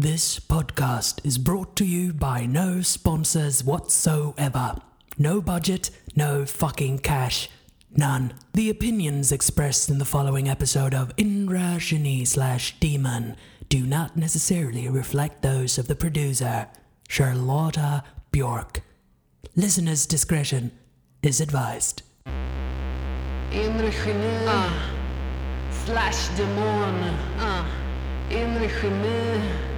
This podcast is brought to you by no sponsors whatsoever. No budget, no fucking cash. None. The opinions expressed in the following episode of Indra Shani slash Demon do not necessarily reflect those of the producer, Charlotta Bjork. Listener's discretion is advised. Inre geni ah. slash demon. Ah. Inre geni,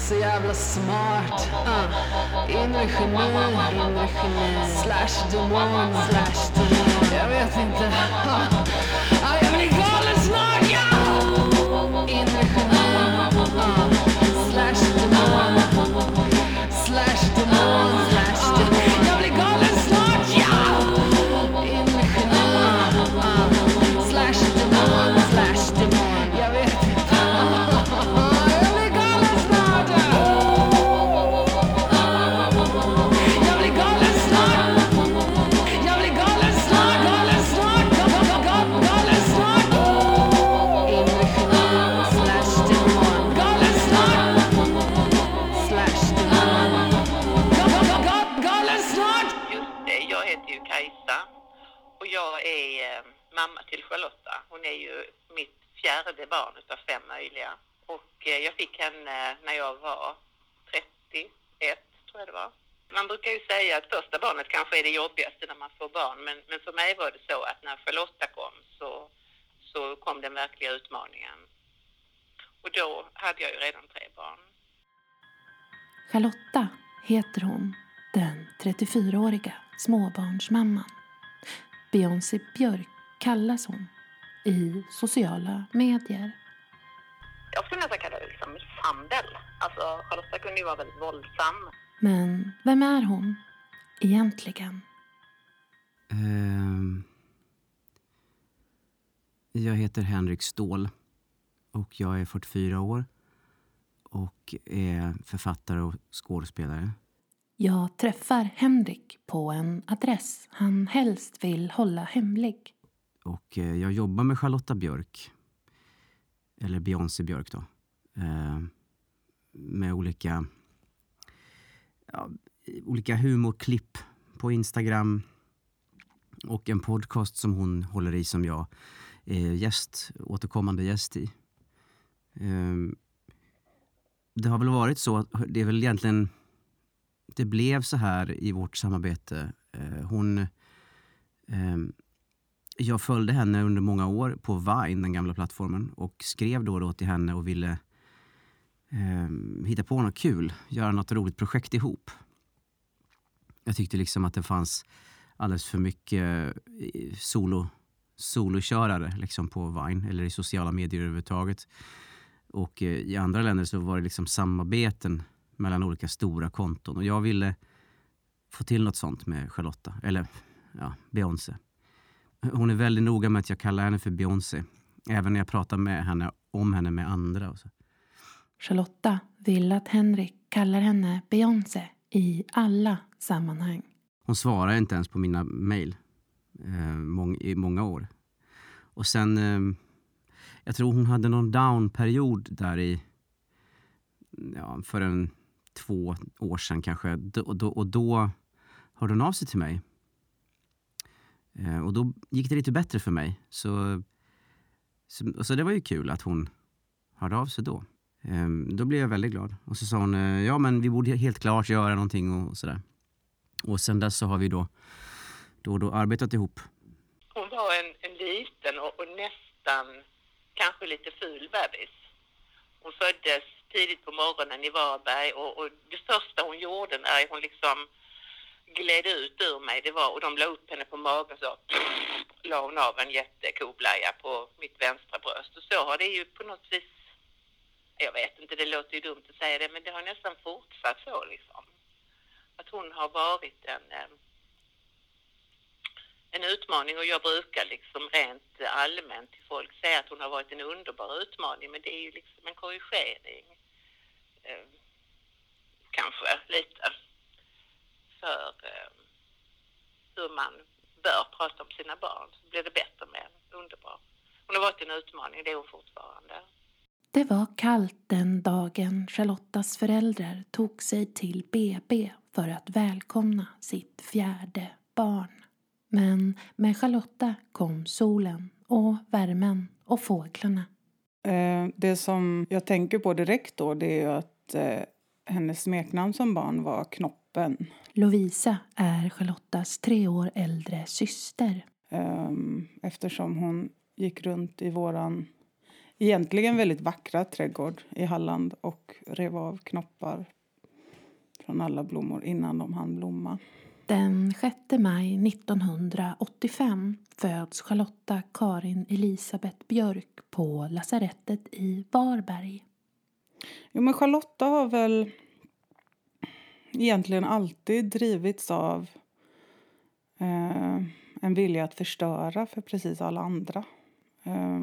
så jävla smart. Inre geni, inre geni slash demon. Slash demon. Jag vet inte. Uh. Jag är eh, mamma till Charlotta. Hon är ju mitt fjärde barn utav fem möjliga. Och eh, jag fick henne eh, när jag var 31, tror jag det var. Man brukar ju säga att första barnet kanske är det jobbigaste när man får barn, men, men för mig var det så att när Charlotta kom så, så kom den verkliga utmaningen. Och då hade jag ju redan tre barn. Charlotta heter hon, den 34-åriga småbarnsmamman. Beyoncé Björk kallas hon i sociala medier. Jag skulle nästan kalla det liksom misshandel. Alltså Charlotta kunde ju vara väldigt våldsam. Men vem är hon egentligen? Ehm, jag heter Henrik Ståhl och jag är 44 år och är författare och skådespelare. Jag träffar Henrik på en adress han helst vill hålla hemlig. Och eh, jag jobbar med Charlotta Björk, eller Beyoncé Björk då, eh, med olika, ja, olika humorklipp på Instagram och en podcast som hon håller i som jag är gäst, återkommande gäst i. Eh, det har väl varit så, det är väl egentligen, det blev så här i vårt samarbete. Eh, hon eh, jag följde henne under många år på Vine, den gamla plattformen och skrev då och då till henne och ville eh, hitta på något kul, göra något roligt projekt ihop. Jag tyckte liksom att det fanns alldeles för mycket eh, solo, solokörare liksom på Vine eller i sociala medier överhuvudtaget. Och eh, i andra länder så var det liksom samarbeten mellan olika stora konton och jag ville få till något sånt med Charlotta, eller ja, Beyoncé. Hon är väldigt noga med att jag kallar henne för Beyoncé. Även när jag pratar med henne om henne med andra. Och så. Charlotta vill att Henrik kallar henne Beyoncé i alla sammanhang. Hon svarar inte ens på mina mejl eh, mång, i många år. Och sen, eh, jag tror hon hade någon down-period där i, ja, för en två år sedan kanske. Och då, och då hörde hon av sig till mig. Eh, och då gick det lite bättre för mig. Så, så, så det var ju kul att hon hörde av sig då. Ehm, då blev jag väldigt glad. Och så sa hon, eh, ja men vi borde helt klart göra någonting och sådär. Och sen dess så har vi då, då, och då arbetat ihop. Hon var en, en liten och, och nästan kanske lite ful bebis. Hon föddes tidigt på morgonen i Varberg och, och det första hon gjorde när hon liksom gled ut ur mig, det var, och de la upp henne på magen så la hon av en jättekoblaja på mitt vänstra bröst. Och så har det ju på något vis, jag vet inte, det låter ju dumt att säga det, men det har nästan fortsatt så liksom. Att hon har varit en, eh, en utmaning och jag brukar liksom rent allmänt till folk säga att hon har varit en underbar utmaning men det är ju liksom en korrigering. Eh, kanske lite för eh, hur man bör prata om sina barn så blir det bättre med en underbar. Hon har varit en utmaning, det är hon fortfarande. Det var kallt den dagen Charlottas föräldrar tog sig till BB för att välkomna sitt fjärde barn. Men med Charlotta kom solen och värmen och fåglarna. Eh, det som jag tänker på direkt då det är ju att eh, hennes smeknamn som barn var Knoppen. Lovisa är Charlottas tre år äldre syster. Eh, eftersom hon gick runt i våran egentligen väldigt vackra trädgård i Halland och rev av knoppar från alla blommor innan de hann blomma. Den 6 maj 1985 föds Charlotta Karin Elisabeth Björk på lasarettet i Varberg. Jo, men Charlotta har väl egentligen alltid drivits av eh, en vilja att förstöra för precis alla andra. Eh,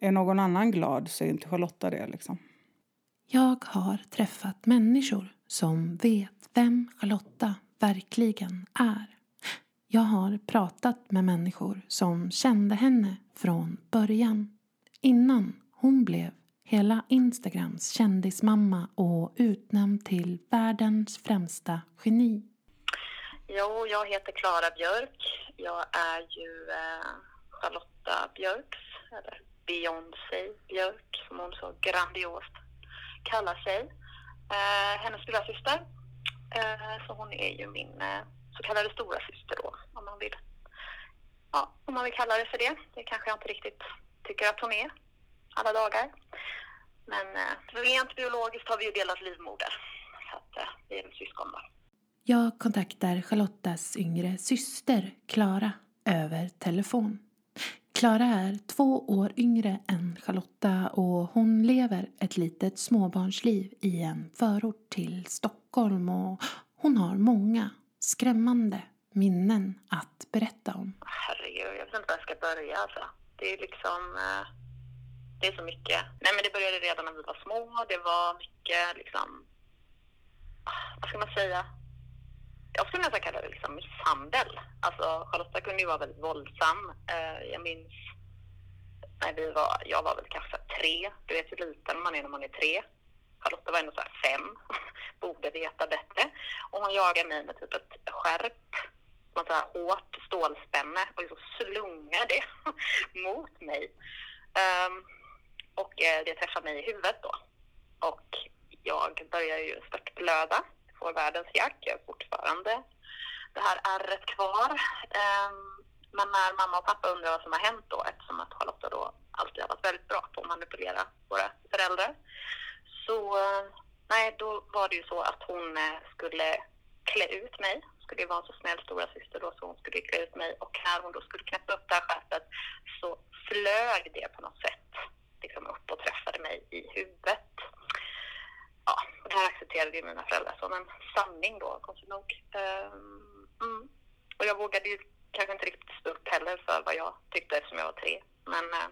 är någon annan glad så är inte Charlotta det. Liksom. Jag har träffat människor som vet vem Charlotta verkligen är. Jag har pratat med människor som kände henne från början. Innan hon blev hela Instagrams kändismamma och utnämnd till världens främsta geni. Jo, jag heter Klara Björk. Jag är ju eh, Charlotta Björks, eller Beyoncé Björk som hon så grandiost kallar sig. Eh, hennes lilla syster. Eh, så hon är ju min eh, så kallade stora syster då, om man vill. Ja, om man vill kalla det för det. Det kanske jag inte riktigt tycker att hon är alla dagar. Men eh, rent biologiskt har vi ju delat livmoder. Så att vi är väl syskon då. Jag kontaktar Charlottas yngre syster Klara över telefon. Klara är två år yngre än Charlotta och hon lever ett litet småbarnsliv i en förort till Stockholm och hon har många skrämmande minnen att berätta om. Herregud, jag vet inte var jag ska börja alltså. Det är liksom... Eh, det är så mycket. Nej men det började redan när vi var små. Det var mycket liksom... Ah, vad ska man säga? Jag skulle nästan kalla det liksom misshandel. Alltså Charlotta kunde ju vara väldigt våldsam. Eh, Jag minns när vi var, jag var väl kanske tre. Du vet hur liten man är när man är tre. Charlotta var ändå så här fem. Borde veta bättre. Och hon jagade mig med typ ett skärp något så här hårt stålspänne och liksom slungade det mot mig. Um, och eh, det träffade mig i huvudet då. Och jag börjar ju störtblöda, får världens jack, jag har fortfarande det här ärret kvar. Ehm, men när mamma och pappa undrar vad som har hänt då, eftersom att Charlotta då alltid har varit väldigt bra på att manipulera våra föräldrar. Så eh, nej, då var det ju så att hon eh, skulle klä ut mig. Skulle vara en så snäll stora syster då, så hon skulle klä ut mig. Och när hon då skulle knäppa upp det här skärpet så flög det på något sätt liksom upp och träffade mig i huvudet. Accepterade ju mina föräldrar som en sanning då, konstigt nog. Ehm, mm. Och jag vågade ju kanske inte riktigt stå upp heller för vad jag tyckte eftersom jag var tre. Men eh,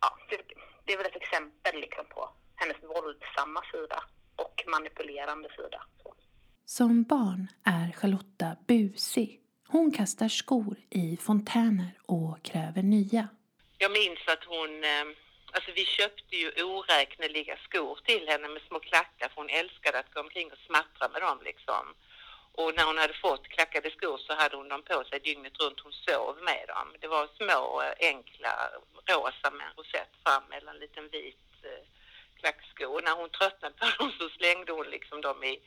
ja, det, det är väl ett exempel liksom på hennes våldsamma sida och manipulerande sida. Så. Som barn är Charlotta busig. Hon kastar skor i fontäner och kräver nya. Jag minns att hon, eh, alltså vi köpte ju oräkneliga skor till henne med små klackar för hon älskade att gå omkring och smattra med dem liksom. Och när hon hade fått klackade skor så hade hon dem på sig dygnet runt. Hon sov med dem. Det var små enkla rosa med en rosett fram eller en liten vit eh, klacksko. Och när hon tröttnade på dem så slängde hon liksom dem i,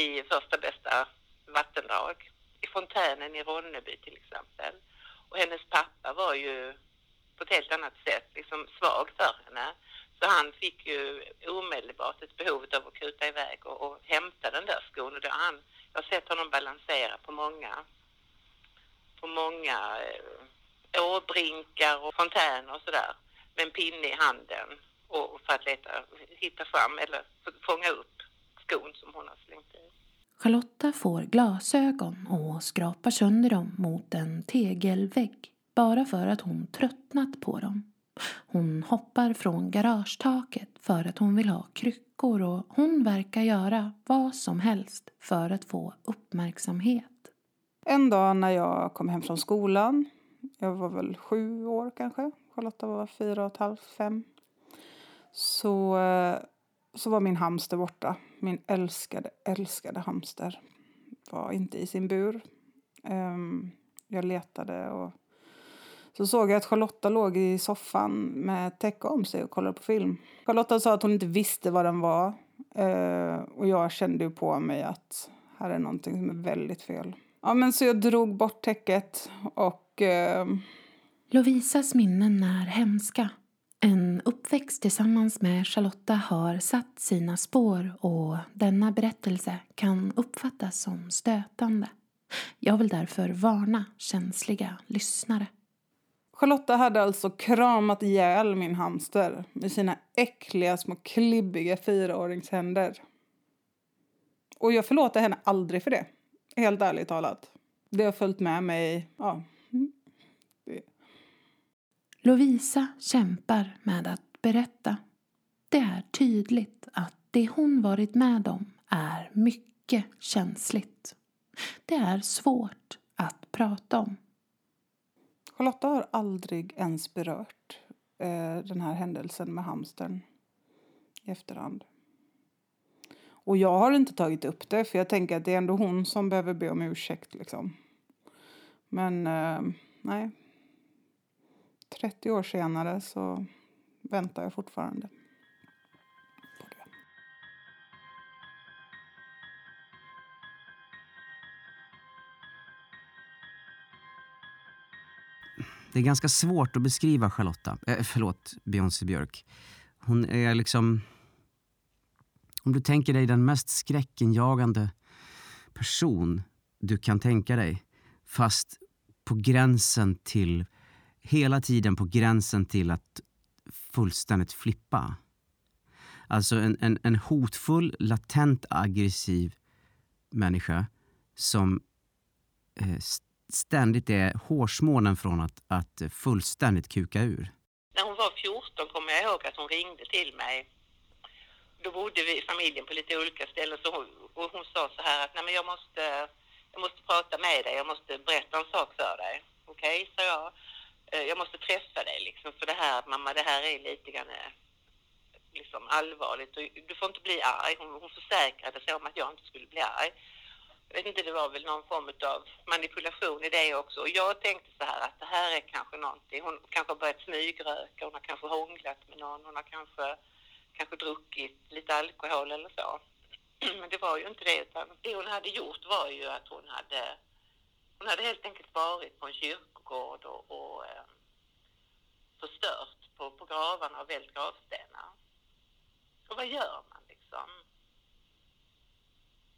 i första bästa vattendrag. I fontänen i Ronneby till exempel. Och hennes pappa var ju på ett helt annat sätt liksom svag för henne. Så han fick ju omedelbart ett behov av att kuta iväg och, och hämta den där skon. Och det han, jag har sett honom balansera på många, på många eh, åbrinkar och fontäner och sådär med en pinne i handen och för att leta, hitta fram eller fånga upp skon som hon har slängt i. Charlotta får glasögon och skrapar sönder dem mot en tegelvägg bara för att hon tröttnat på dem. Hon hoppar från garagetaket för att hon vill ha kryckor och hon verkar göra vad som helst för att få uppmärksamhet. En dag när jag kom hem från skolan, jag var väl sju år kanske, Charlotta var fyra och ett halvt, fem. så, så var min hamster borta. Min älskade, älskade hamster var inte i sin bur. Ehm, jag letade och så såg jag att Charlotta låg i soffan med täcka täcke om sig och kollade på film. Charlotta sa att hon inte visste vad den var. Eh, och jag kände ju på mig att här är någonting som är väldigt fel. Ja, men så jag drog bort täcket och... Eh, Lovisas minnen är hemska. En uppväxt tillsammans med Charlotta har satt sina spår och denna berättelse kan uppfattas som stötande. Jag vill därför varna känsliga lyssnare. Charlotta hade alltså kramat ihjäl min hamster med sina äckliga små klibbiga fyraåringshänder. Och jag förlåter henne aldrig för det. Helt ärligt talat. Det har följt med mig, ja. Det. Lovisa kämpar med att berätta. Det är tydligt att det hon varit med om är mycket känsligt. Det är svårt att prata om. Charlotta har aldrig ens berört eh, den här händelsen med hamstern i efterhand. Och jag har inte tagit upp det, för jag tänker att det är ändå hon som behöver be om ursäkt. Liksom. Men eh, nej. 30 år senare så väntar jag fortfarande Det är ganska svårt att beskriva Charlotta, eh, förlåt, Beyoncé Björk. Hon är liksom... Om du tänker dig den mest skräckinjagande person du kan tänka dig, fast på gränsen till, hela tiden på gränsen till att fullständigt flippa. Alltså en, en, en hotfull, latent aggressiv människa som eh, ständigt är hårsmånen från att, att fullständigt kuka ur. När hon var 14 kommer jag ihåg att hon ringde till mig. Då bodde vi i familjen på lite olika ställen så hon, och hon sa så här att Nej, men jag, måste, jag måste prata med dig, jag måste berätta en sak för dig. Okej, okay, sa jag. Eh, jag måste träffa dig liksom för det här mamma, det här är lite grann eh, liksom allvarligt och du får inte bli arg. Hon, hon försäkrade sig om att jag inte skulle bli arg. Jag vet inte, det var väl någon form av manipulation i det också. Och jag tänkte så här att det här är kanske någonting. Hon kanske har börjat smygröka, hon har kanske hånglat med någon, hon har kanske, kanske druckit lite alkohol eller så. Men det var ju inte det, utan det hon hade gjort var ju att hon hade, hon hade helt enkelt varit på en kyrkogård och, och eh, förstört på, på gravarna och vält gravstenar. Och vad gör man liksom?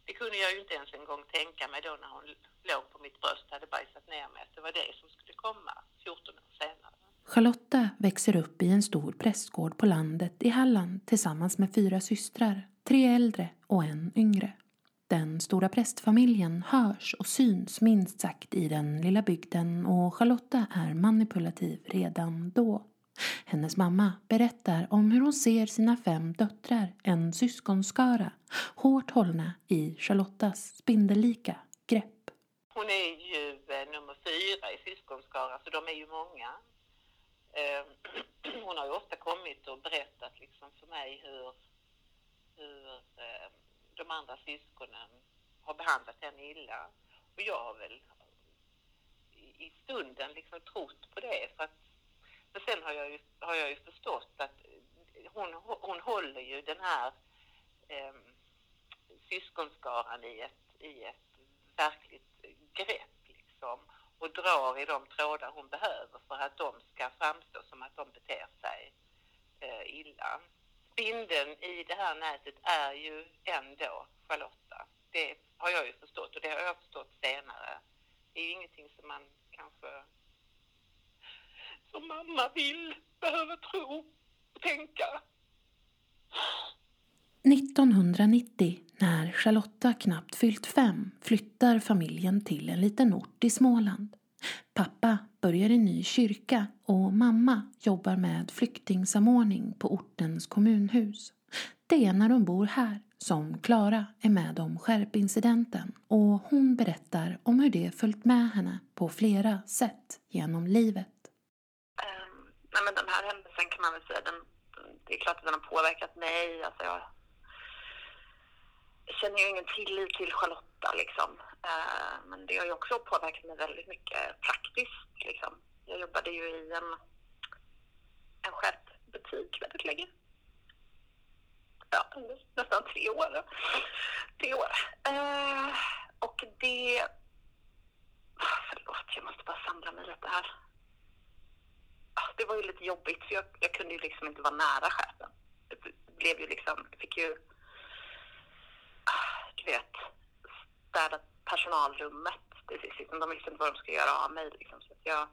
Det kunde jag ju inte ens en gång tänka mig då när hon låg på mitt bröst och hade bajsat ner mig att det var det som skulle komma 14 år senare. Charlotta växer upp i en stor prästgård på landet i Halland tillsammans med fyra systrar, tre äldre och en yngre. Den stora prästfamiljen hörs och syns minst sagt i den lilla bygden och Charlotta är manipulativ redan då. Hennes mamma berättar om hur hon ser sina fem döttrar, en syskonskara, hårt hållna i Charlottas spindellika grepp. Hon är ju eh, nummer fyra i syskonskaran, så de är ju många. Ehm, hon har ju ofta kommit och berättat liksom för mig hur, hur eh, de andra syskonen har behandlat henne illa. Och jag har väl i, i stunden liksom trott på det. För att, men sen har jag, ju, har jag ju förstått att hon, hon håller ju den här eh, syskonskaran i ett, i ett verkligt grepp liksom och drar i de trådar hon behöver för att de ska framstå som att de beter sig eh, illa. Spindeln i det här nätet är ju ändå Charlotta. Det har jag ju förstått och det har jag förstått senare. Det är ju ingenting som man kanske som mamma vill, behöver tro och tänka. 1990, när Charlotta knappt fyllt fem, flyttar familjen till en liten ort i Småland. Pappa börjar i ny kyrka och mamma jobbar med flyktingsamordning på ortens kommunhus. Det är när de bor här som Klara är med om skärpincidenten och hon berättar om hur det följt med henne på flera sätt genom livet. Nej men den här händelsen kan man väl säga, den, det är klart att den har påverkat mig. Alltså jag, jag känner ju ingen tillit till Charlotta liksom. Eh, men det har ju också påverkat mig väldigt mycket praktiskt liksom. Jag jobbade ju i en, en skärpbutik väldigt länge. Ja, nästan tre år. Tre år. Eh, och det... Förlåt, jag måste bara samla mig lite här. Det var ju lite jobbigt för jag, jag kunde ju liksom inte vara nära chefen. Det blev ju liksom, jag fick ju, ah, du vet, städa personalrummet till sist. Liksom, De visste inte vad de skulle göra av mig liksom. Så att jag,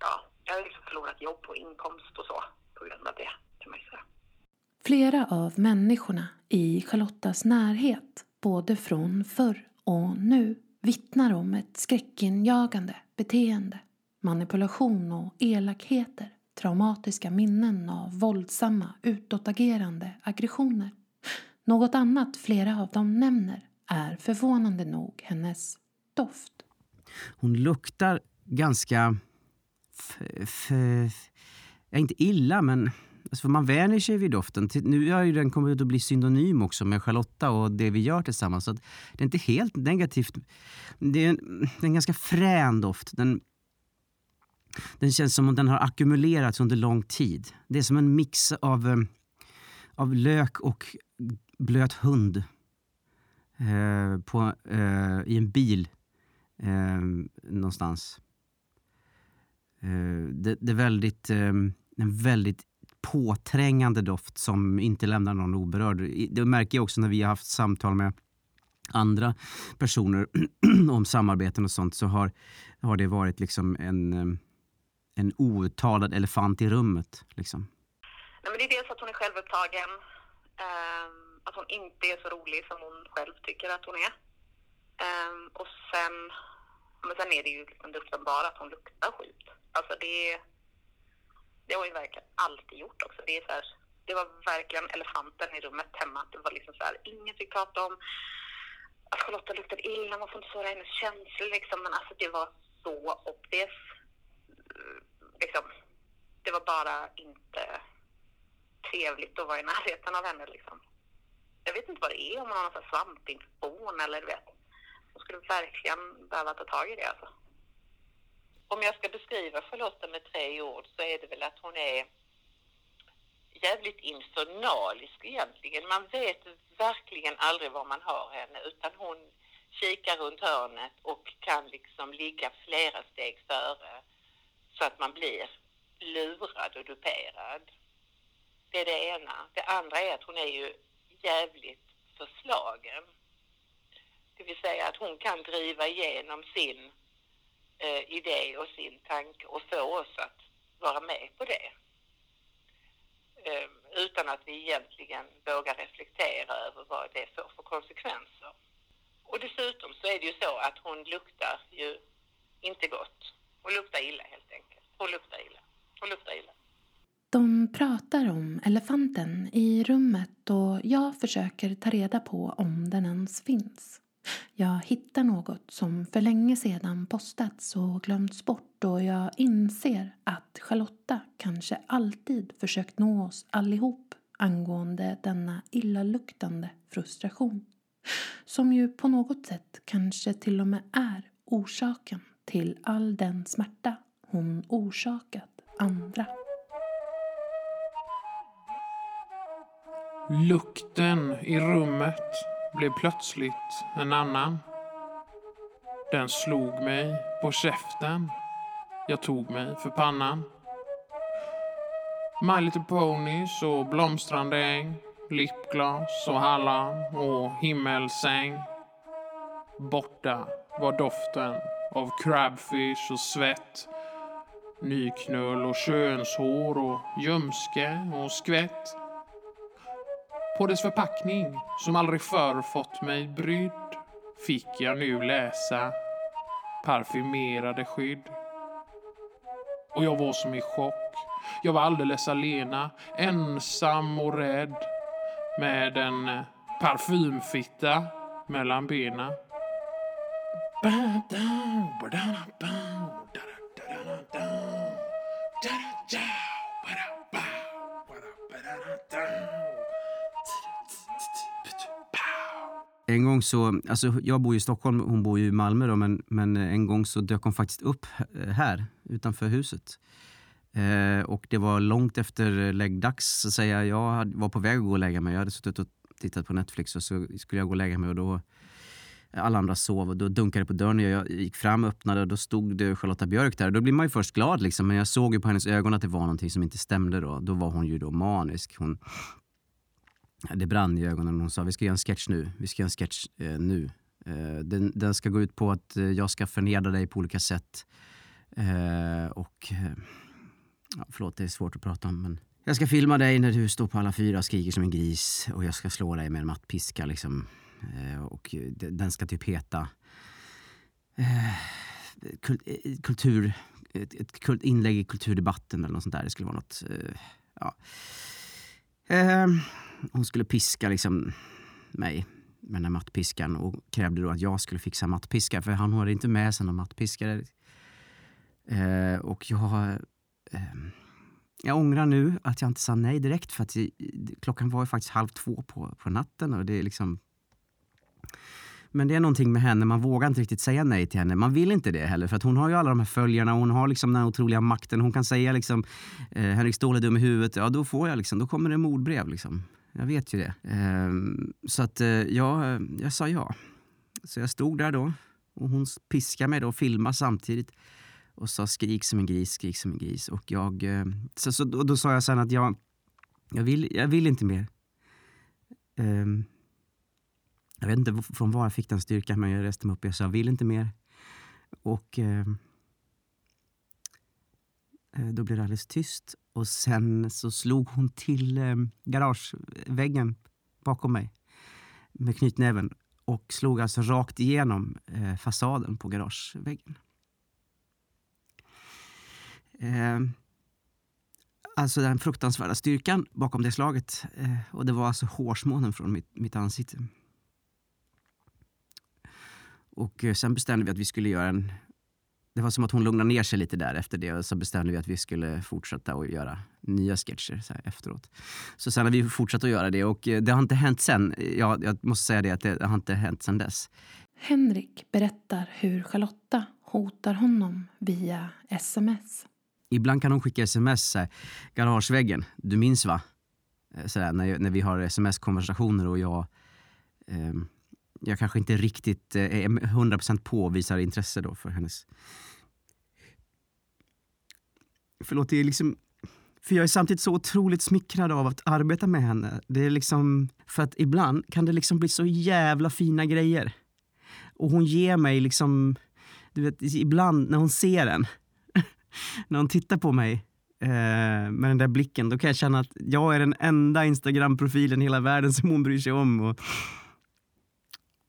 ja, jag har liksom förlorat jobb och inkomst och så på grund av det kan man ju säga. Flera av människorna i Charlottas närhet, både från förr och nu, vittnar om ett skräckinjagande beteende, manipulation och elakheter, traumatiska minnen av våldsamma, utåtagerande aggressioner. Något annat flera av dem nämner är förvånande nog hennes doft. Hon luktar ganska... F, f, ja, inte illa, men alltså, man vänjer sig vid doften. Nu har ju den kommit att bli synonym också med Charlotta och det vi gör tillsammans. Så att det är inte helt negativt. Det är en, det är en ganska frän doft. Den, den känns som om den har ackumulerats under lång tid. Det är som en mix av, eh, av lök och blöt hund eh, på, eh, i en bil eh, någonstans. Eh, det, det är väldigt, eh, en väldigt påträngande doft som inte lämnar någon oberörd. Det märker jag också när vi har haft samtal med andra personer om samarbeten och sånt så har, har det varit liksom en, eh, en outtalad elefant i rummet. Liksom. Nej, men det är dels att hon är självupptagen, eh, att hon inte är så rolig som hon själv tycker att hon är. Eh, och sen, men sen är det ju liksom det uppenbara att hon luktar skit. Alltså det, det har hon ju verkligen alltid gjort också. Det, är så här, det var verkligen elefanten i rummet hemma. Det var liksom så här, ingen fick prata om att Charlotta luktade illa, man får inte såra hennes känslor liksom. Men alltså det var så obvious. Liksom, det var bara inte trevligt att vara i närheten av henne. Liksom. Jag vet inte vad det är, om man har någon svampinfektion eller du vet. Hon skulle verkligen behöva ta tag i det. Alltså. Om jag ska beskriva Charlotta med tre ord så är det väl att hon är jävligt infernalisk egentligen. Man vet verkligen aldrig var man har henne utan hon kikar runt hörnet och kan liksom ligga flera steg före så att man blir lurad och duperad. Det är det ena. Det andra är att hon är ju jävligt förslagen. Det vill säga att hon kan driva igenom sin eh, idé och sin tanke och få oss att vara med på det. Eh, utan att vi egentligen vågar reflektera över vad det får för konsekvenser. Och dessutom så är det ju så att hon luktar ju inte gott. Hon luktar illa helt enkelt. Hon luktar illa. Hon luktar illa. De pratar om elefanten i rummet och jag försöker ta reda på om den ens finns. Jag hittar något som för länge sedan postats och glömts bort och jag inser att Charlotta kanske alltid försökt nå oss allihop angående denna illaluktande frustration. Som ju på något sätt kanske till och med är orsaken till all den smärta hon orsakat andra. Lukten i rummet blev plötsligt en annan. Den slog mig på käften. Jag tog mig för pannan. My Little Ponies och blomstrande äng, lipglas och hallon och himmelsäng. Borta var doften av crabfish och svett, nyknull och könshår och ljumske och skvätt. På dess förpackning, som aldrig förr fått mig brydd, fick jag nu läsa parfymerade skydd. Och jag var som i chock. Jag var alldeles alena, ensam och rädd med en parfymfitta mellan benen. En gång så, alltså jag bor i Stockholm, hon bor i Malmö då, men, men en gång så dök hon faktiskt upp här utanför huset. Eh, och det var långt efter läggdags så att säga. Jag var på väg att gå och lägga mig. Jag hade suttit och tittat på Netflix och så skulle jag gå och lägga mig och då alla andra sov och då dunkade det på dörren och jag gick fram och öppnade och då stod det Charlotta Björk där. Då blir man ju först glad liksom, men jag såg ju på hennes ögon att det var någonting som inte stämde då. Då var hon ju då manisk. Hon, det brann i ögonen och hon sa vi ska göra en sketch nu. Vi ska göra en sketch eh, nu. Eh, den, den ska gå ut på att eh, jag ska förnedra dig på olika sätt. Eh, och eh, ja, förlåt, det är svårt att prata om men jag ska filma dig när du står på alla fyra och skriker som en gris och jag ska slå dig med en mattpiska liksom. Eh, och den ska typ heta eh, eh, kultur, ett, kult, inlägg i kulturdebatten eller något sånt där. Det skulle vara något, ja. Hon skulle piska liksom mig med den här mattpiskan och krävde då att jag skulle fixa mattpiska för han hade inte med sig någon mattpiskare. Eh, och jag, eh, jag ångrar nu att jag inte sa nej direkt för att klockan var ju faktiskt halv två på, på natten och det är liksom men det är någonting med henne, man vågar inte riktigt säga nej till henne. Man vill inte det heller för att hon har ju alla de här följarna, hon har liksom den här otroliga makten. Hon kan säga liksom eh, Henrik Ståhl är dum i huvudet, ja då får jag liksom, då kommer det mordbrev liksom. Jag vet ju det. Eh, så att eh, jag, eh, jag sa ja. Så jag stod där då och hon piskade mig då och filmade samtidigt och sa skrik som en gris, skrik som en gris. Och jag, eh, så, så, då, då sa jag sen att jag, jag, vill, jag vill inte mer. Ehm, jag vet inte från var jag fick den styrkan men jag reste mig upp och jag sa jag vill inte mer. Och eh, eh, då blev det alldeles tyst. Och sen så slog hon till eh, garageväggen bakom mig med knytnäven och slog alltså rakt igenom eh, fasaden på garageväggen. Eh, alltså den fruktansvärda styrkan bakom det slaget. Eh, och det var alltså hårsmånen från mitt, mitt ansikte. Och eh, sen bestämde vi att vi skulle göra en... Det var som att hon lugnade ner sig lite där efter det och så bestämde vi att vi skulle fortsätta att göra nya sketcher så efteråt. Så sen har vi fortsatt att göra det och eh, det har inte hänt sen. Ja, jag måste säga det att det har inte hänt sen dess. Henrik berättar hur Charlotta hotar honom via sms. Ibland kan hon skicka sms, så här, garageväggen, du minns va? Eh, Så där, när, när vi har sms-konversationer och jag, ehm, jag kanske inte riktigt eh, är 100% på och visar intresse då för hennes... Förlåt, det är liksom... För jag är samtidigt så otroligt smickrad av att arbeta med henne. Det är liksom... För att ibland kan det liksom bli så jävla fina grejer. Och hon ger mig liksom... Du vet, ibland när hon ser en. när hon tittar på mig eh, med den där blicken, då kan jag känna att jag är den enda Instagram-profilen i hela världen som hon bryr sig om. Och,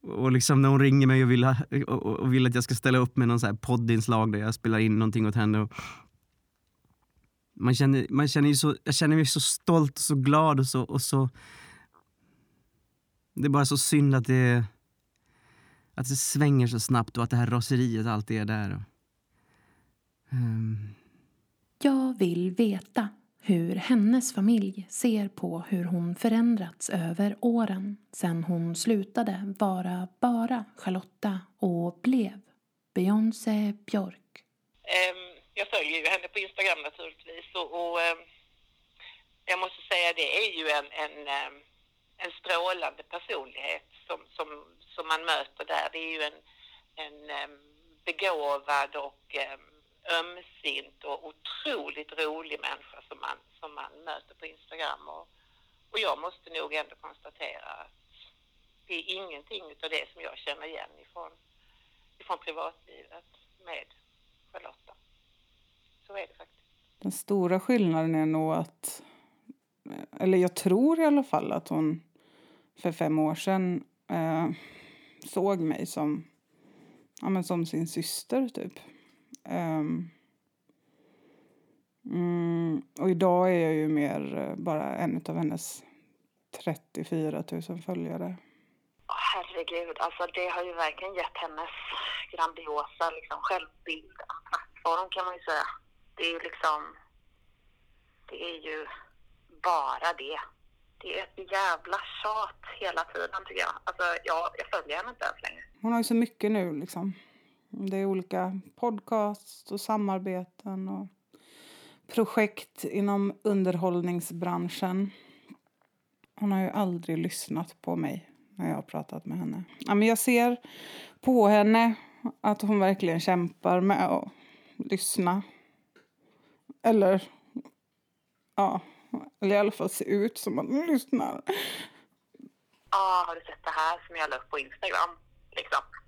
och liksom när hon ringer mig och vill, ha, och, och- vill att jag ska ställa upp med någon så här poddinslag där jag spelar in någonting åt henne. Och man känner, man känner ju så, jag känner mig så stolt och så glad och så, och så... Det är bara så synd att det, att det svänger så snabbt och att det här raseriet alltid är där. Och, ehm, Jag vill veta hur hennes familj ser på hur hon förändrats över åren sen hon slutade vara bara Charlotta och blev Beyoncé Björk. Ehm, jag följer ju henne på Instagram naturligtvis och, och ehm, jag måste säga det är ju en, en, ehm, en strålande personlighet som, som, som man möter där. Det är ju en, en begåvad och ömsint och otroligt rolig människa som man, som man möter på Instagram. Och, och jag måste nog ändå konstatera att det är ingenting av det som jag känner igen ifrån, ifrån privatlivet med Charlotta. Så är det faktiskt. Den stora skillnaden är nog att... Eller jag tror i alla fall att hon för fem år sedan eh, såg mig som, ja, men som sin syster, typ. Mm, och idag är jag ju mer eh, bara en av hennes 34 000 följare. Herregud, alltså det har ju verkligen gett hennes grandiosa liksom, självbild en plattform kan man ju säga. Det är ju liksom, det är ju bara det. det är ett jävla tjat hela tiden tycker jag. Alltså jag, jag följer henne inte ens längre. Hon har ju så mycket nu liksom. Det är olika podcasts och samarbeten och projekt inom underhållningsbranschen. Hon har ju aldrig lyssnat på mig när jag har pratat med henne. Ja, men jag ser på henne att hon verkligen kämpar med att lyssna. Eller, ja, eller i alla fall se ut som att hon lyssnar. Ja, har du sett det här som jag la upp på Instagram? Liksom.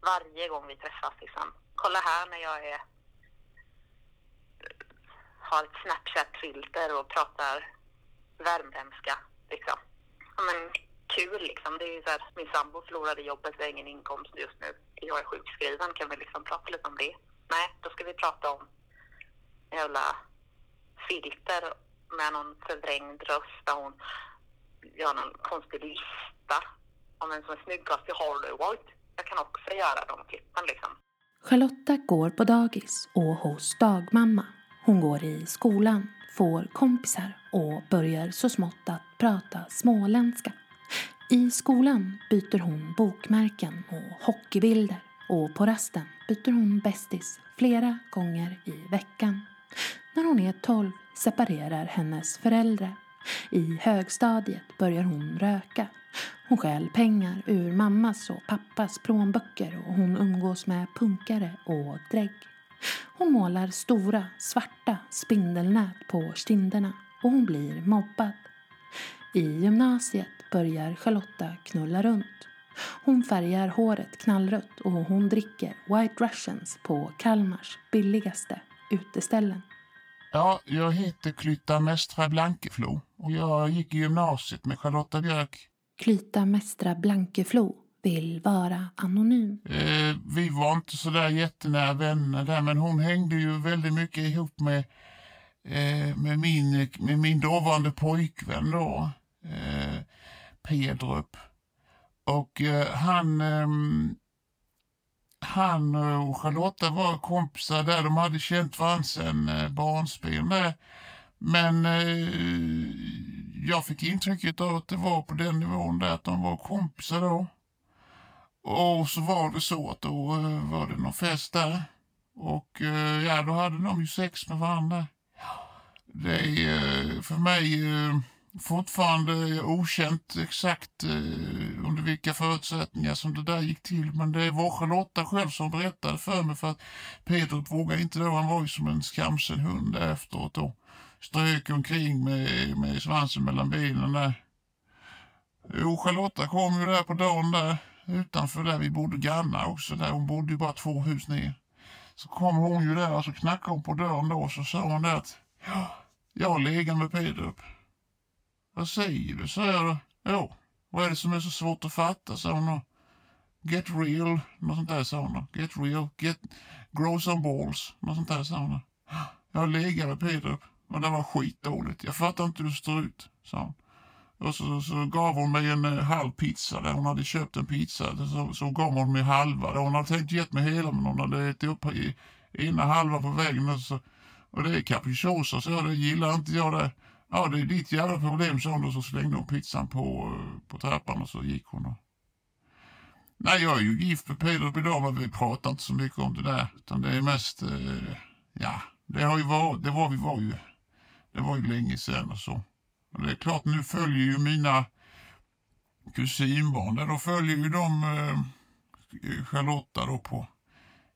Varje gång vi träffas liksom. Kolla här när jag är har ett Snapchat-filter och pratar värmländska. Liksom. Ja, men kul liksom. Det är ju så här, min sambo förlorade jobbet, vi har ingen inkomst just nu. Jag är sjukskriven, kan vi liksom prata lite om det? Nej, då ska vi prata om jävla filter med någon förvrängd röst där hon gör någon konstig lista om vem som är snyggast i Hollywood. Jag kan också göra de klippen liksom. Charlotta går på dagis och hos dagmamma. Hon går i skolan, får kompisar och börjar så smått att prata småländska. I skolan byter hon bokmärken och hockeybilder och på rasten byter hon bästis flera gånger i veckan. När hon är 12 separerar hennes föräldrar. I högstadiet börjar hon röka. Hon stjäl pengar ur mammas och pappas plånböcker och hon umgås med punkare och drägg. Hon målar stora, svarta spindelnät på kinderna och hon blir mobbad. I gymnasiet börjar Charlotta knulla runt. Hon färgar håret knallrött och hon dricker White Russians på Kalmars billigaste uteställen. Ja, jag heter Klytta Mestra Blankeflo och jag gick i gymnasiet med Charlotta Björk. Klyta Mestra Blankeflo vill vara anonym. Eh, vi var inte så där jättenära vänner där, men hon hängde ju väldigt mycket ihop med, eh, med, min, med min dåvarande pojkvän då, eh, Pedrup. Och eh, han, ehm, han eh, och Charlotta var kompisar där. De hade känt varandra sedan eh, barnsben där. Men eh, jag fick intrycket av att det var på den nivån där att de var kompisar då. Och så var det så att då eh, var det någon fest där. Och eh, ja, då hade de ju sex med varandra. Det är eh, för mig eh, fortfarande okänt exakt eh, under vilka förutsättningar som det där gick till. Men det var Charlotta själv som berättade för mig för att Peter vågade inte då. Han var ju som en skamsen hund efteråt då. Strök omkring med, med svansen mellan benen där. Jo, Charlotta kom ju där på dagen där utanför där vi bodde grannar också. Där hon bodde ju bara två hus ner. Så kom hon ju där och så knackade hon på dörren då och så sa hon där att ja, jag har legat med upp. Vad säger du? sa jag då. Jo, vad är det som är så svårt att fatta? sa hon. Get real, något sånt där sa hon. Get real, get, grow some balls, något sånt där sa hon. Jag har legat med Peter, och det var skitdåligt. Jag fattar inte hur det står ut, sa hon. Och så, så gav hon mig en eh, halv pizza där hon hade köpt en pizza. Så, så gav hon mig halva. Hon hade tänkt ge mig hela men hon hade ätit upp i, ena halva på vägen. Och, så, och det är capricciosa så det gillar inte jag det. Ja det är ditt jävla problem sa hon och så slängde hon pizzan på, eh, på trappan och så gick hon. Och... Nej jag är ju gift med Peter idag men vi pratar inte så mycket om det där. Utan det är mest, eh, ja det har ju varit, det var vi var ju, det var ju länge sedan och så. Och det är klart, nu följer ju mina kusinbarn där, då följer ju de eh, Charlotta då på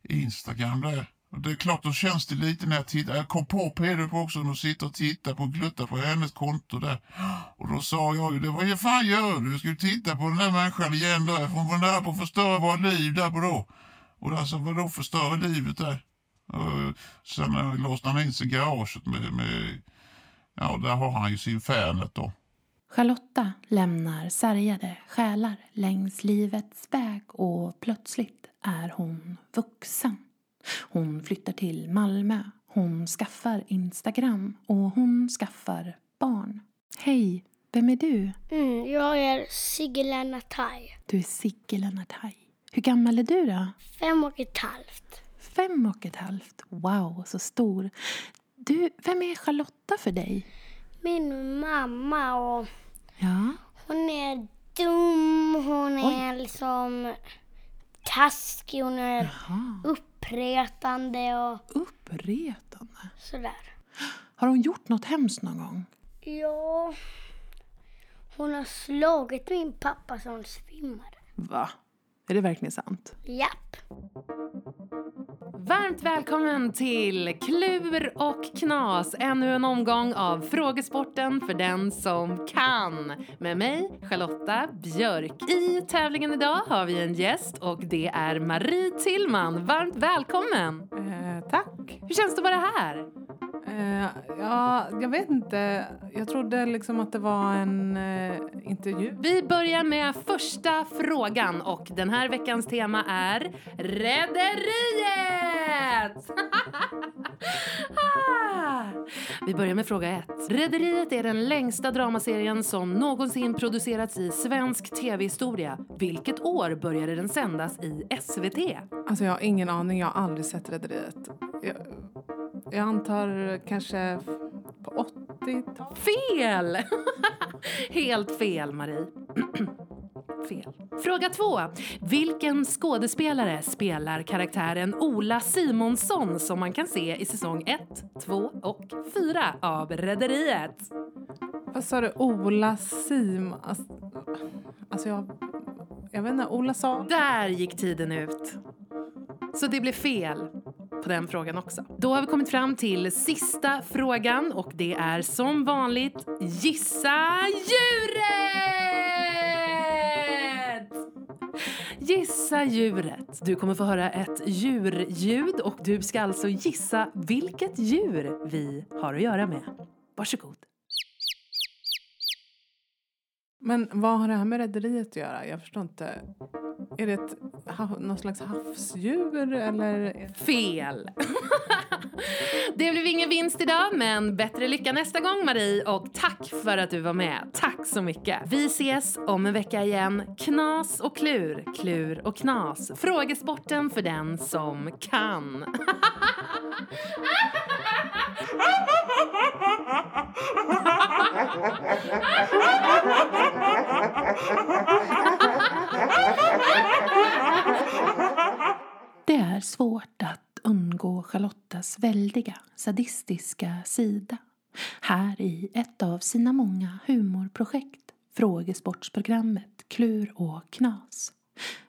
Instagram där. Det är klart, då känns det lite när jag tittar. Jag kom på Peder också och sitter och tittar på gluttar på hennes konto där. Och då sa jag ju, det vad fan gör du? Ska du titta på den där människan igen då? Hon var nära på att förstöra vårt liv där på då. Och alltså, vadå förstöra livet där? Och sen eh, låste han in sig i garaget med, med Ja, där har han ju sin Fanet då. Charlotta lämnar sargade själar längs livets väg och plötsligt är hon vuxen. Hon flyttar till Malmö, hon skaffar Instagram och hon skaffar barn. Hej, vem är du? Mm, jag är Sigge Lennartaj. Du är Sigge Lennartaj. Hur gammal är du då? Fem och ett halvt. Fem och ett halvt. Wow, så stor. Du, vem är Charlotta för dig? Min mamma och Ja. Hon är dum, hon är liksom taskig, hon är uppretande och Uppretande. sådär. Har hon gjort något hemskt någon gång? Ja, hon har slagit min pappa så hon svimmade. Va? Är det verkligen sant? Japp. Varmt välkommen till Klur och knas, ännu en omgång av frågesporten för den som kan. Med mig, Charlotta Björk. I tävlingen idag har vi en gäst och det är Marie Tillman. Varmt välkommen! Eh, tack. Hur känns det att vara här? Eh, ja, jag vet inte. Jag trodde liksom att det var en eh, intervju. Vi börjar med första frågan och den här veckans tema är Rederiet! Vi börjar med fråga ett. Rederiet är den längsta dramaserien som någonsin producerats i svensk tv-historia. Vilket år började den sändas i SVT? Alltså jag har ingen aning. Jag har aldrig sett Rederiet. Jag, jag antar kanske på 80-talet. Fel! Helt fel, Marie. fel. Fråga två. Vilken skådespelare spelar karaktären Ola Simonsson som man kan se i säsong 1, 2 och 4 av Rederiet? Vad sa du? Ola Sim... Alltså, alltså jag... Jag vet inte. Ola sa... Där gick tiden ut. Så det blev fel på den frågan också. Då har vi kommit fram till sista frågan och det är som vanligt Gissa djuret! Gissa djuret. Du kommer få höra ett djurljud och du ska alltså gissa vilket djur vi har att göra med. Varsågod. Men vad har det här med Rederiet att göra? Jag förstår inte. Är det ett, någon slags havsdjur eller? Fel! Det blev ingen vinst idag, men bättre lycka nästa gång Marie och tack för att du var med. Tack så mycket. Vi ses om en vecka igen. Knas och klur, klur och knas. Frågesporten för den som kan. Det är svårt att undgå Charlottas väldiga sadistiska sida. Här i ett av sina många humorprojekt, frågesportsprogrammet Klur och knas.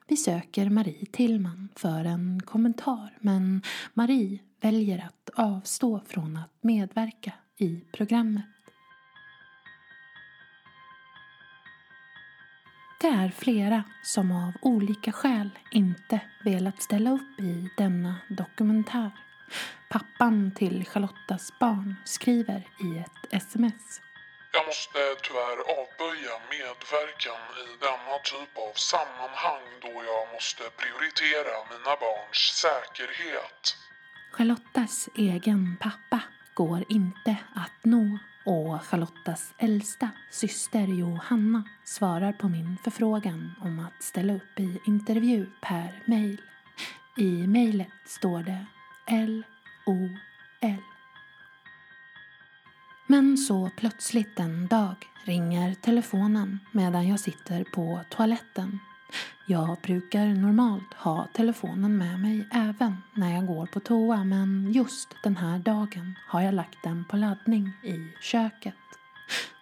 Vi söker Marie Tillman för en kommentar men Marie väljer att avstå från att medverka i programmet. Det är flera som av olika skäl inte velat ställa upp i denna dokumentär. Pappan till Charlottas barn skriver i ett sms. Jag måste tyvärr avböja medverkan i denna typ av sammanhang då jag måste prioritera mina barns säkerhet. Charlottas egen pappa går inte att nå och Charlottas äldsta syster Johanna svarar på min förfrågan om att ställa upp i intervju per mejl. I mejlet står det L-O-L. Men så plötsligt en dag ringer telefonen medan jag sitter på toaletten. Jag brukar normalt ha telefonen med mig även när jag går på toa men just den här dagen har jag lagt den på laddning i köket.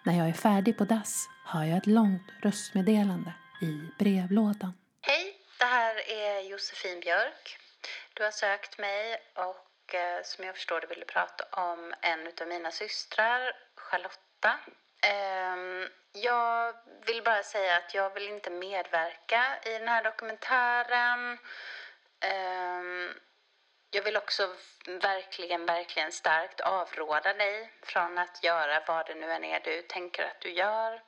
När jag är färdig på dass har jag ett långt röstmeddelande i brevlådan. Hej, det här är Josefin Björk. Du har sökt mig och eh, som jag förstår det vill du prata om en av mina systrar, Charlotta. Um, jag vill bara säga att jag vill inte medverka i den här dokumentären. Um, jag vill också verkligen, verkligen starkt avråda dig från att göra vad det nu än är du tänker att du gör.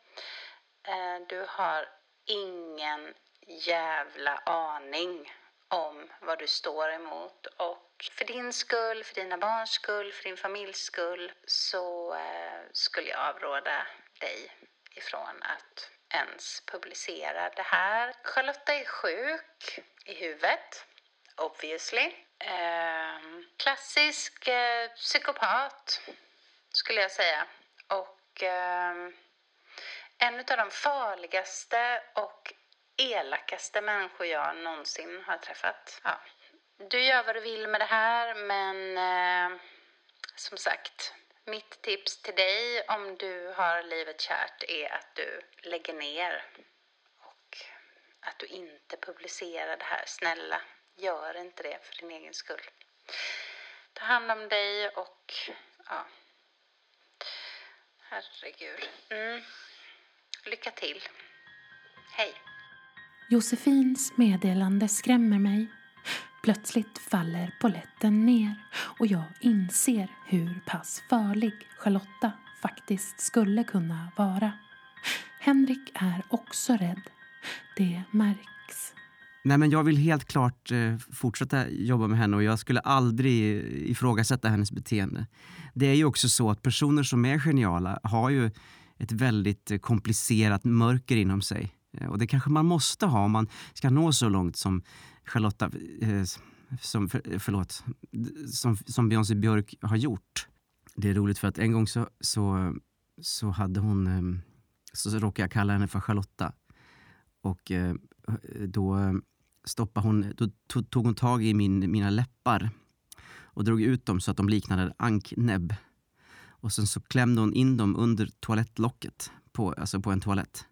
Ehm, du har ingen jävla aning om vad du står emot och för din skull, för dina barns skull, för din familjs skull så eh, skulle jag avråda dig ifrån att ens publicera det här. Charlotta är sjuk i huvudet, obviously. Eh, klassisk eh, psykopat skulle jag säga. Och ehm, En av de farligaste och elakaste människor jag någonsin har träffat. Ja. Du gör vad du vill med det här, men eh, som sagt, mitt tips till dig om du har livet kärt är att du lägger ner och att du inte publicerar det här. Snälla, gör inte det för din egen skull. Ta hand om dig och ja, herregud. Mm. Lycka till. Hej. Josefins meddelande skrämmer mig. Plötsligt faller poletten ner och jag inser hur pass farlig Charlotta faktiskt skulle kunna vara. Henrik är också rädd. Det märks. Nej, men jag vill helt klart eh, fortsätta jobba med henne och jag skulle aldrig ifrågasätta hennes beteende. Det är ju också så att personer som är geniala har ju ett väldigt eh, komplicerat mörker inom sig. Eh, och det kanske man måste ha om man ska nå så långt som Charlotta, eh, som, för, eh, förlåt, som, som Beyoncé Björk har gjort. Det är roligt för att en gång så, så, så hade hon, eh, så råkade jag kalla henne för Charlotta. Och eh, då eh, stoppade hon, då tog, tog hon tag i min, mina läppar och drog ut dem så att de liknade anknäbb. Och sen så klämde hon in dem under toalettlocket, på, alltså på en toalett.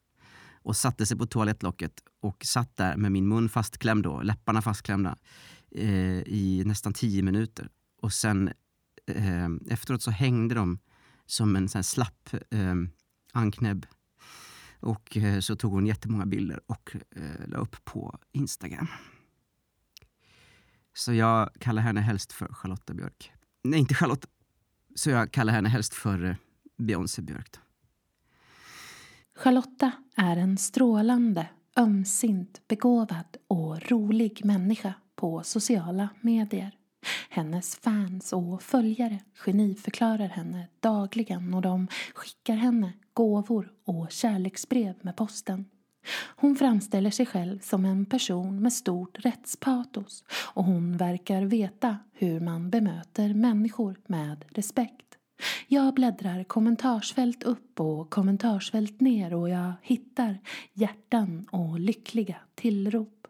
Och satte sig på toalettlocket och satt där med min mun fastklämd då, läpparna fastklämda eh, i nästan tio minuter. Och sen eh, efteråt så hängde de som en sån slapp eh, anknäbb. Och eh, så tog hon jättemånga bilder och eh, la upp på Instagram. Så jag kallar henne helst för Charlotta Björk. Nej, inte Charlotta. Så jag kallar henne helst för eh, Beyoncé Björk. Då. Charlotta är en strålande, ömsint, begåvad och rolig människa på sociala medier. Hennes fans och följare geniförklarar henne dagligen och de skickar henne gåvor och kärleksbrev med posten. Hon framställer sig själv som en person med stort rättspatos och hon verkar veta hur man bemöter människor med respekt. Jag bläddrar kommentarsfält upp och kommentarsfält ner och jag hittar hjärtan och lyckliga tillrop.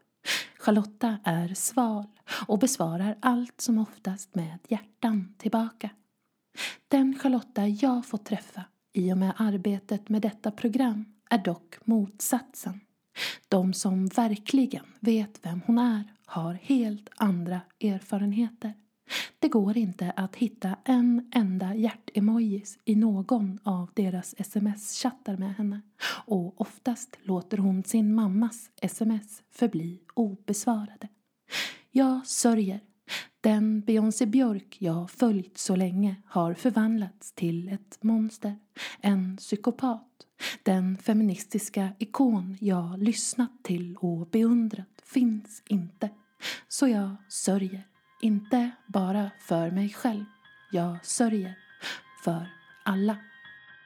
Charlotta är sval och besvarar allt som oftast med hjärtan tillbaka. Den Charlotta jag fått träffa i och med arbetet med detta program är dock motsatsen. De som verkligen vet vem hon är har helt andra erfarenheter. Det går inte att hitta en enda hjärtemojis i någon av deras sms-chattar med henne och oftast låter hon sin mammas sms förbli obesvarade. Jag sörjer. Den Beyoncé Björk jag följt så länge har förvandlats till ett monster, en psykopat. Den feministiska ikon jag lyssnat till och beundrat finns inte. Så jag sörjer. Inte bara för mig själv. Jag sörjer för alla.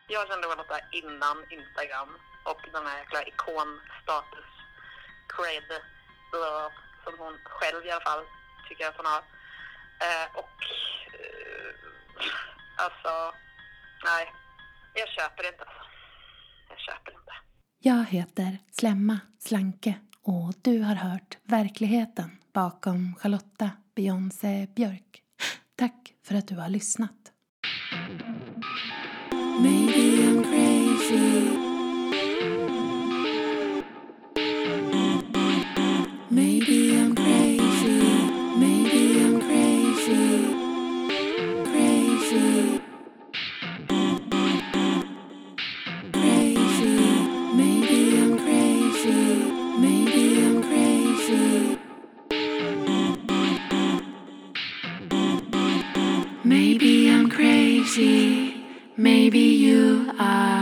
Jag kände Charlotta innan Instagram och den här jäkla ikonstatus, cred, som hon själv i alla fall tycker att hon har. Eh, och eh, alltså, nej, jag köper det inte alltså. Jag köper det inte. Jag heter Slemma Slanke och du har hört verkligheten bakom Charlotta Beyoncé Björk. Tack för att du har lyssnat. Maybe I'm crazy. Maybe you are